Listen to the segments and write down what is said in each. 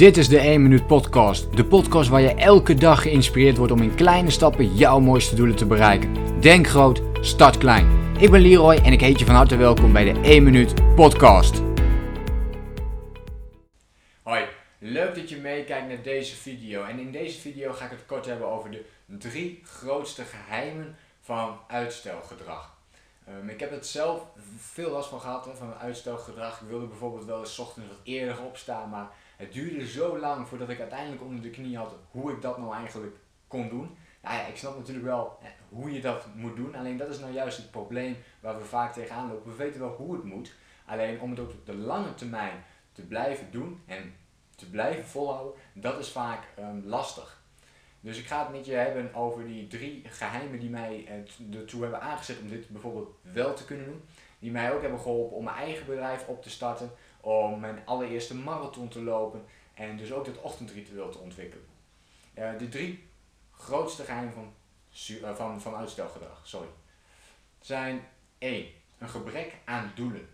Dit is de 1 Minuut Podcast. De podcast waar je elke dag geïnspireerd wordt om in kleine stappen jouw mooiste doelen te bereiken. Denk groot, start klein. Ik ben Leroy en ik heet je van harte welkom bij de 1 Minuut Podcast. Hoi, leuk dat je meekijkt naar deze video. En in deze video ga ik het kort hebben over de drie grootste geheimen van uitstelgedrag. Um, ik heb het zelf veel last van gehad van uitstelgedrag. Ik wilde bijvoorbeeld wel eens ochtends wat eerder opstaan, maar het duurde zo lang voordat ik uiteindelijk onder de knie had hoe ik dat nou eigenlijk kon doen. Nou ja, ik snap natuurlijk wel hoe je dat moet doen. Alleen dat is nou juist het probleem waar we vaak tegenaan lopen. We weten wel hoe het moet. Alleen om het op de lange termijn te blijven doen en te blijven volhouden, dat is vaak um, lastig. Dus ik ga het met je hebben over die drie geheimen die mij ertoe hebben aangezet om dit bijvoorbeeld wel te kunnen doen. Die mij ook hebben geholpen om mijn eigen bedrijf op te starten om mijn allereerste marathon te lopen en dus ook het ochtendritueel te ontwikkelen. Uh, de drie grootste geheimen van, uh, van, van uitstelgedrag sorry, zijn 1. Een gebrek aan doelen.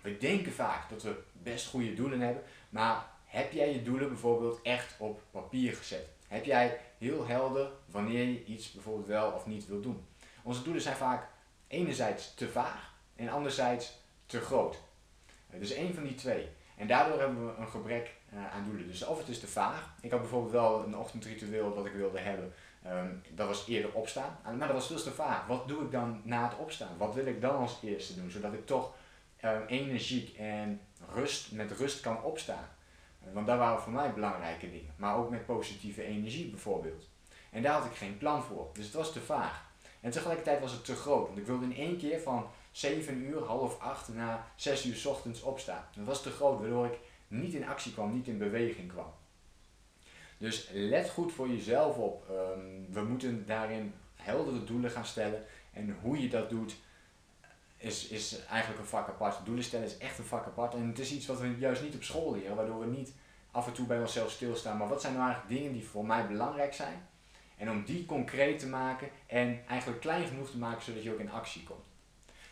We denken vaak dat we best goede doelen hebben, maar heb jij je doelen bijvoorbeeld echt op papier gezet? Heb jij heel helder wanneer je iets bijvoorbeeld wel of niet wil doen? Onze doelen zijn vaak enerzijds te vaag en anderzijds te groot. Dus één van die twee. En daardoor hebben we een gebrek uh, aan doelen. Dus of het is te vaag. Ik had bijvoorbeeld wel een ochtendritueel dat ik wilde hebben. Um, dat was eerder opstaan. Maar dat was dus te vaag. Wat doe ik dan na het opstaan? Wat wil ik dan als eerste doen? Zodat ik toch um, energiek en rust, met rust kan opstaan. Want dat waren voor mij belangrijke dingen. Maar ook met positieve energie bijvoorbeeld. En daar had ik geen plan voor. Dus het was te vaag. En tegelijkertijd was het te groot. Want ik wilde in één keer van 7 uur, half 8 na 6 uur s ochtends opstaan. Dat was te groot, waardoor ik niet in actie kwam, niet in beweging kwam. Dus let goed voor jezelf op. Um, we moeten daarin heldere doelen gaan stellen. En hoe je dat doet, is, is eigenlijk een vak apart. Doelen stellen is echt een vak apart. En het is iets wat we juist niet op school leren, waardoor we niet af en toe bij onszelf stilstaan. Maar wat zijn nou eigenlijk dingen die voor mij belangrijk zijn? En om die concreet te maken en eigenlijk klein genoeg te maken zodat je ook in actie komt.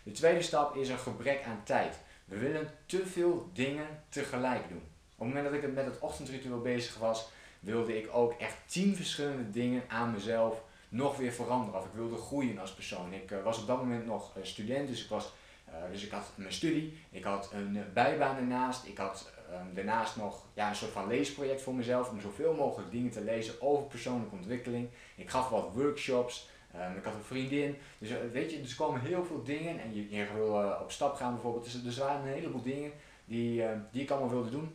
De tweede stap is een gebrek aan tijd. We willen te veel dingen tegelijk doen. Op het moment dat ik met het ochtendritueel bezig was, wilde ik ook echt tien verschillende dingen aan mezelf nog weer veranderen. Of ik wilde groeien als persoon. Ik uh, was op dat moment nog uh, student, dus ik, was, uh, dus ik had mijn studie, ik had een bijbaan ernaast, ik had ehm, daarnaast nog ja, een soort van leesproject voor mezelf om zoveel mogelijk dingen te lezen over persoonlijke ontwikkeling. Ik gaf wat workshops. Um, ik had een vriendin. Dus uh, weet je, dus komen heel veel dingen. En je, je wil uh, op stap gaan bijvoorbeeld. Dus, dus er waren een heleboel dingen die, uh, die ik allemaal wilde doen.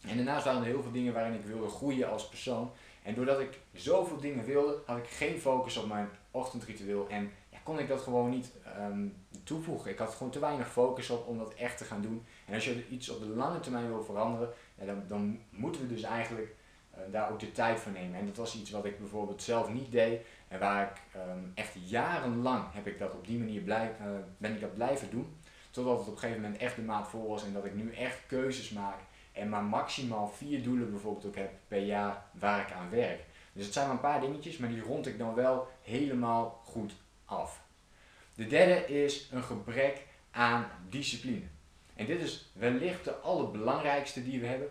En daarnaast waren er heel veel dingen waarin ik wilde groeien als persoon. En doordat ik zoveel dingen wilde, had ik geen focus op mijn ochtendritueel. En ja, kon ik dat gewoon niet um, toevoegen. Ik had gewoon te weinig focus op om dat echt te gaan doen. En als je iets op de lange termijn wil veranderen, ja, dan, dan moeten we dus eigenlijk daar ook de tijd voor nemen. En dat was iets wat ik bijvoorbeeld zelf niet deed. En waar ik um, echt jarenlang heb ik dat op die manier blijf, uh, ben ik dat blijven doen. Totdat het op een gegeven moment echt de maat vol was en dat ik nu echt keuzes maak. En maar maximaal vier doelen bijvoorbeeld ook heb per jaar waar ik aan werk. Dus het zijn maar een paar dingetjes, maar die rond ik dan wel helemaal goed af. De derde is een gebrek aan discipline. En dit is wellicht de allerbelangrijkste die we hebben.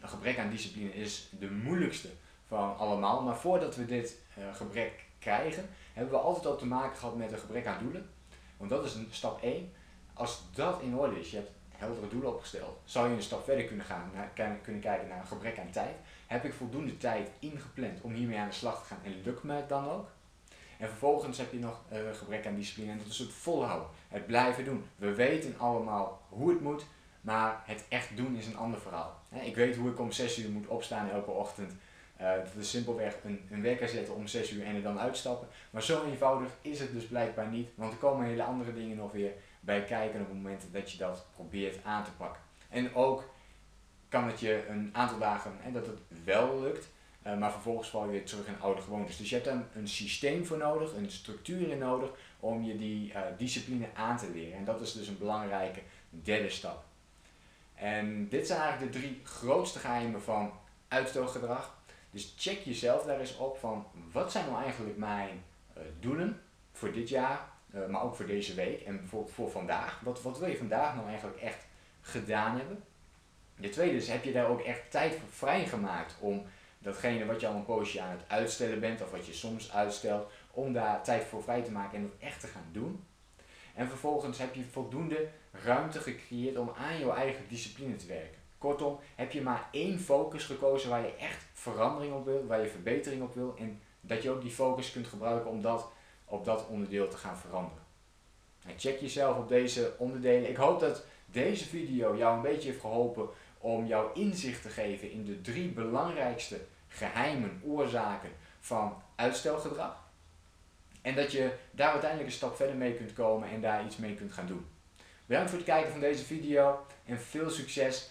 Een gebrek aan discipline is de moeilijkste van allemaal. Maar voordat we dit uh, gebrek krijgen, hebben we altijd al te maken gehad met een gebrek aan doelen. Want dat is stap 1. Als dat in orde is, je hebt heldere doelen opgesteld, zou je een stap verder kunnen gaan, kunnen kijken naar een gebrek aan tijd. Heb ik voldoende tijd ingepland om hiermee aan de slag te gaan en lukt me het dan ook? En vervolgens heb je nog uh, gebrek aan discipline en dat is het volhouden, het blijven doen. We weten allemaal hoe het moet, maar het echt doen is een ander verhaal. Ik weet hoe ik om 6 uur moet opstaan elke ochtend. Uh, dat is simpelweg een, een wekker zetten om 6 uur en er dan uitstappen. Maar zo eenvoudig is het dus blijkbaar niet, want er komen hele andere dingen nog weer bij kijken op het moment dat je dat probeert aan te pakken. En ook kan het je een aantal dagen hè, dat het wel lukt, uh, maar vervolgens val je weer terug in oude gewoontes. Dus je hebt dan een systeem voor nodig, een structuur in nodig om je die uh, discipline aan te leren. En dat is dus een belangrijke derde stap. En dit zijn eigenlijk de drie grootste geheimen van uitstelgedrag. Dus check jezelf daar eens op van wat zijn nou eigenlijk mijn uh, doelen voor dit jaar, uh, maar ook voor deze week en bijvoorbeeld voor vandaag. Wat, wat wil je vandaag nou eigenlijk echt gedaan hebben? De tweede is, heb je daar ook echt tijd voor vrijgemaakt om datgene wat je al een poosje aan het uitstellen bent, of wat je soms uitstelt, om daar tijd voor vrij te maken en dat echt te gaan doen. En vervolgens heb je voldoende ruimte gecreëerd om aan jouw eigen discipline te werken. Kortom, heb je maar één focus gekozen waar je echt verandering op wil, waar je verbetering op wil en dat je ook die focus kunt gebruiken om dat op dat onderdeel te gaan veranderen. check jezelf op deze onderdelen. Ik hoop dat deze video jou een beetje heeft geholpen om jou inzicht te geven in de drie belangrijkste geheimen, oorzaken van uitstelgedrag. En dat je daar uiteindelijk een stap verder mee kunt komen en daar iets mee kunt gaan doen. Bedankt voor het kijken van deze video en veel succes